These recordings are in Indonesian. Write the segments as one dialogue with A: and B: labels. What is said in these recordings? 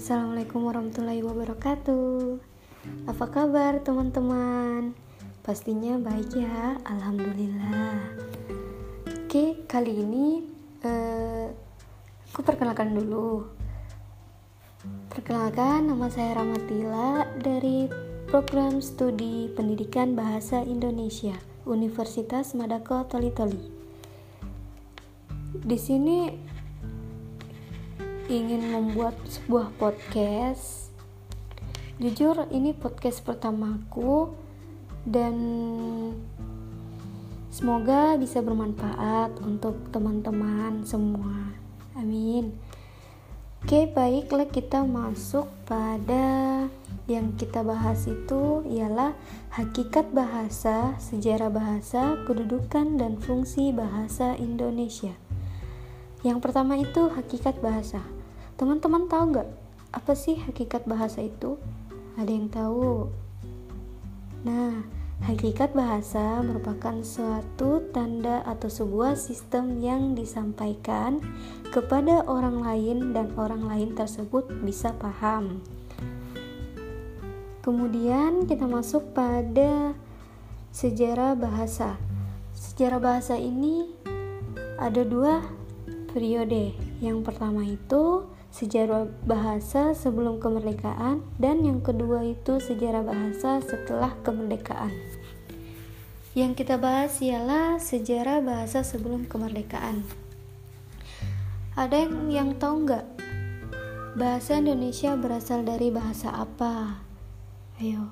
A: Assalamualaikum warahmatullahi wabarakatuh. Apa kabar teman-teman? Pastinya baik ya, alhamdulillah. Oke, kali ini uh, aku perkenalkan dulu. Perkenalkan, nama saya Ramatila dari Program Studi Pendidikan Bahasa Indonesia Universitas Madako Toli-Toli. Di sini ingin membuat sebuah podcast. Jujur, ini podcast pertamaku dan semoga bisa bermanfaat untuk teman-teman semua. Amin. Oke, baiklah kita masuk pada yang kita bahas itu ialah hakikat bahasa, sejarah bahasa, kedudukan dan fungsi bahasa Indonesia. Yang pertama itu hakikat bahasa. Teman-teman tahu nggak apa sih hakikat bahasa itu? Ada yang tahu? Nah, hakikat bahasa merupakan suatu tanda atau sebuah sistem yang disampaikan kepada orang lain dan orang lain tersebut bisa paham. Kemudian kita masuk pada sejarah bahasa. Sejarah bahasa ini ada dua periode. Yang pertama itu sejarah bahasa sebelum kemerdekaan dan yang kedua itu sejarah bahasa setelah kemerdekaan. Yang kita bahas ialah sejarah bahasa sebelum kemerdekaan. Ada yang, yang tahu nggak? Bahasa Indonesia berasal dari bahasa apa? Ayo,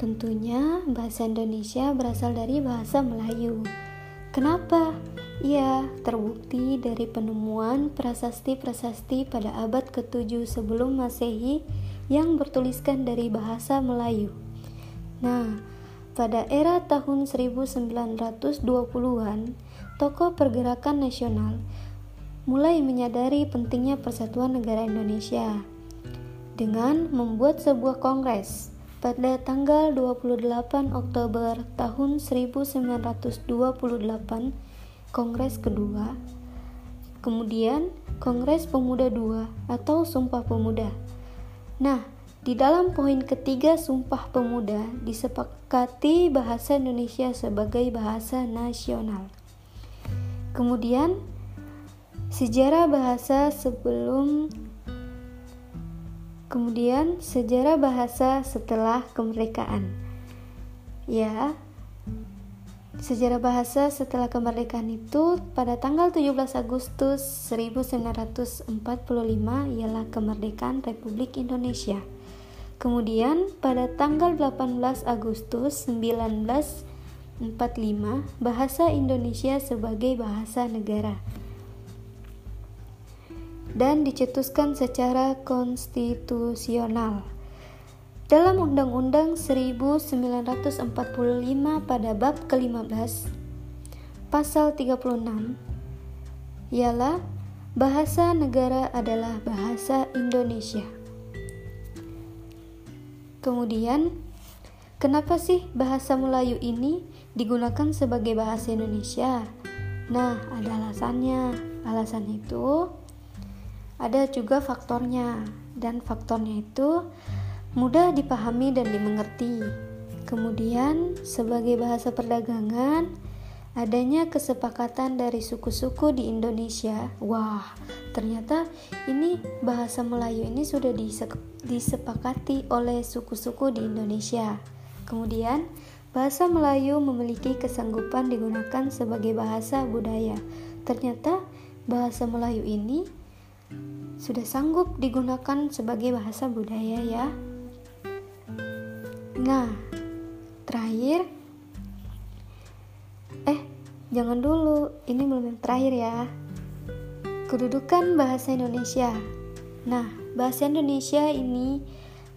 A: tentunya bahasa Indonesia berasal dari bahasa Melayu. Kenapa? Ia terbukti dari penemuan prasasti-prasasti pada abad ke-7 sebelum Masehi yang bertuliskan dari bahasa Melayu. Nah, pada era tahun 1920-an, tokoh pergerakan nasional mulai menyadari pentingnya persatuan negara Indonesia dengan membuat sebuah kongres pada tanggal 28 Oktober tahun 1928 Kongres kedua, kemudian Kongres Pemuda II atau Sumpah Pemuda. Nah, di dalam poin ketiga Sumpah Pemuda disepakati bahasa Indonesia sebagai bahasa nasional. Kemudian sejarah bahasa sebelum kemudian sejarah bahasa setelah kemerdekaan. Ya, Sejarah bahasa setelah kemerdekaan itu pada tanggal 17 Agustus 1945 ialah kemerdekaan Republik Indonesia. Kemudian pada tanggal 18 Agustus 1945 bahasa Indonesia sebagai bahasa negara dan dicetuskan secara konstitusional. Dalam Undang-Undang 1945 pada bab ke-15 pasal 36 ialah bahasa negara adalah bahasa Indonesia. Kemudian, kenapa sih bahasa Melayu ini digunakan sebagai bahasa Indonesia? Nah, ada alasannya. Alasannya itu ada juga faktornya dan faktornya itu mudah dipahami dan dimengerti. Kemudian, sebagai bahasa perdagangan, adanya kesepakatan dari suku-suku di Indonesia. Wah, ternyata ini bahasa Melayu ini sudah disepakati oleh suku-suku di Indonesia. Kemudian, bahasa Melayu memiliki kesanggupan digunakan sebagai bahasa budaya. Ternyata bahasa Melayu ini sudah sanggup digunakan sebagai bahasa budaya ya. Nah, terakhir, eh, jangan dulu, ini belum yang terakhir ya. Kedudukan bahasa Indonesia. Nah, bahasa Indonesia ini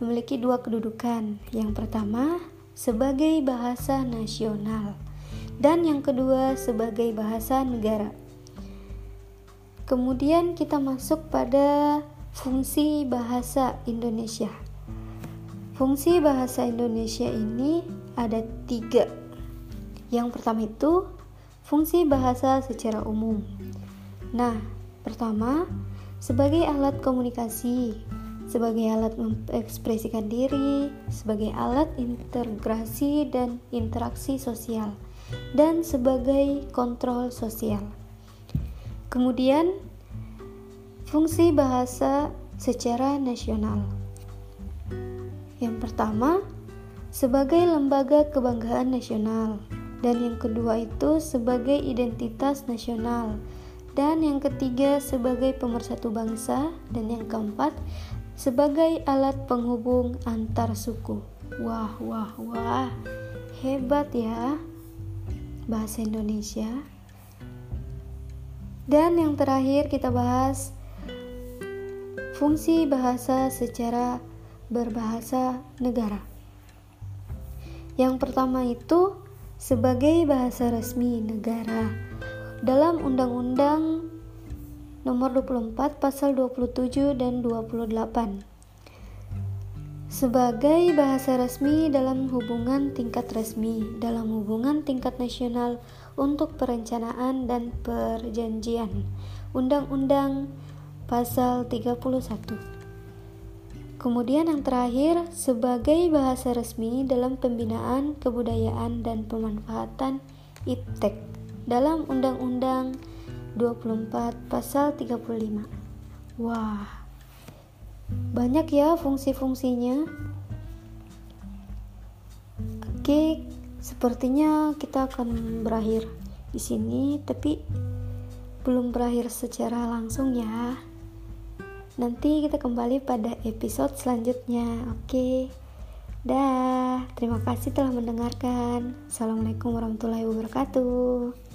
A: memiliki dua kedudukan. Yang pertama, sebagai bahasa nasional, dan yang kedua, sebagai bahasa negara. Kemudian, kita masuk pada fungsi bahasa Indonesia. Fungsi bahasa Indonesia ini ada tiga. Yang pertama itu fungsi bahasa secara umum. Nah, pertama sebagai alat komunikasi. sebagai alat mengekspresikan diri, sebagai alat integrasi dan interaksi sosial, dan sebagai kontrol sosial. Kemudian, fungsi bahasa secara nasional. Pertama, sebagai lembaga kebanggaan nasional, dan yang kedua itu sebagai identitas nasional, dan yang ketiga sebagai pemersatu bangsa, dan yang keempat sebagai alat penghubung antar suku. Wah, wah, wah, hebat ya bahasa Indonesia. Dan yang terakhir kita bahas fungsi bahasa secara berbahasa negara. Yang pertama itu sebagai bahasa resmi negara. Dalam Undang-Undang nomor 24 pasal 27 dan 28 sebagai bahasa resmi dalam hubungan tingkat resmi dalam hubungan tingkat nasional untuk perencanaan dan perjanjian Undang-Undang pasal 31 Kemudian yang terakhir sebagai bahasa resmi dalam pembinaan kebudayaan dan pemanfaatan IPTEK dalam Undang-Undang 24 pasal 35 wah banyak ya fungsi-fungsinya. Oke sepertinya kita akan berakhir di sini tapi belum berakhir secara langsung ya nanti kita kembali pada episode selanjutnya. Oke. Dah. Terima kasih telah mendengarkan. Assalamualaikum warahmatullahi wabarakatuh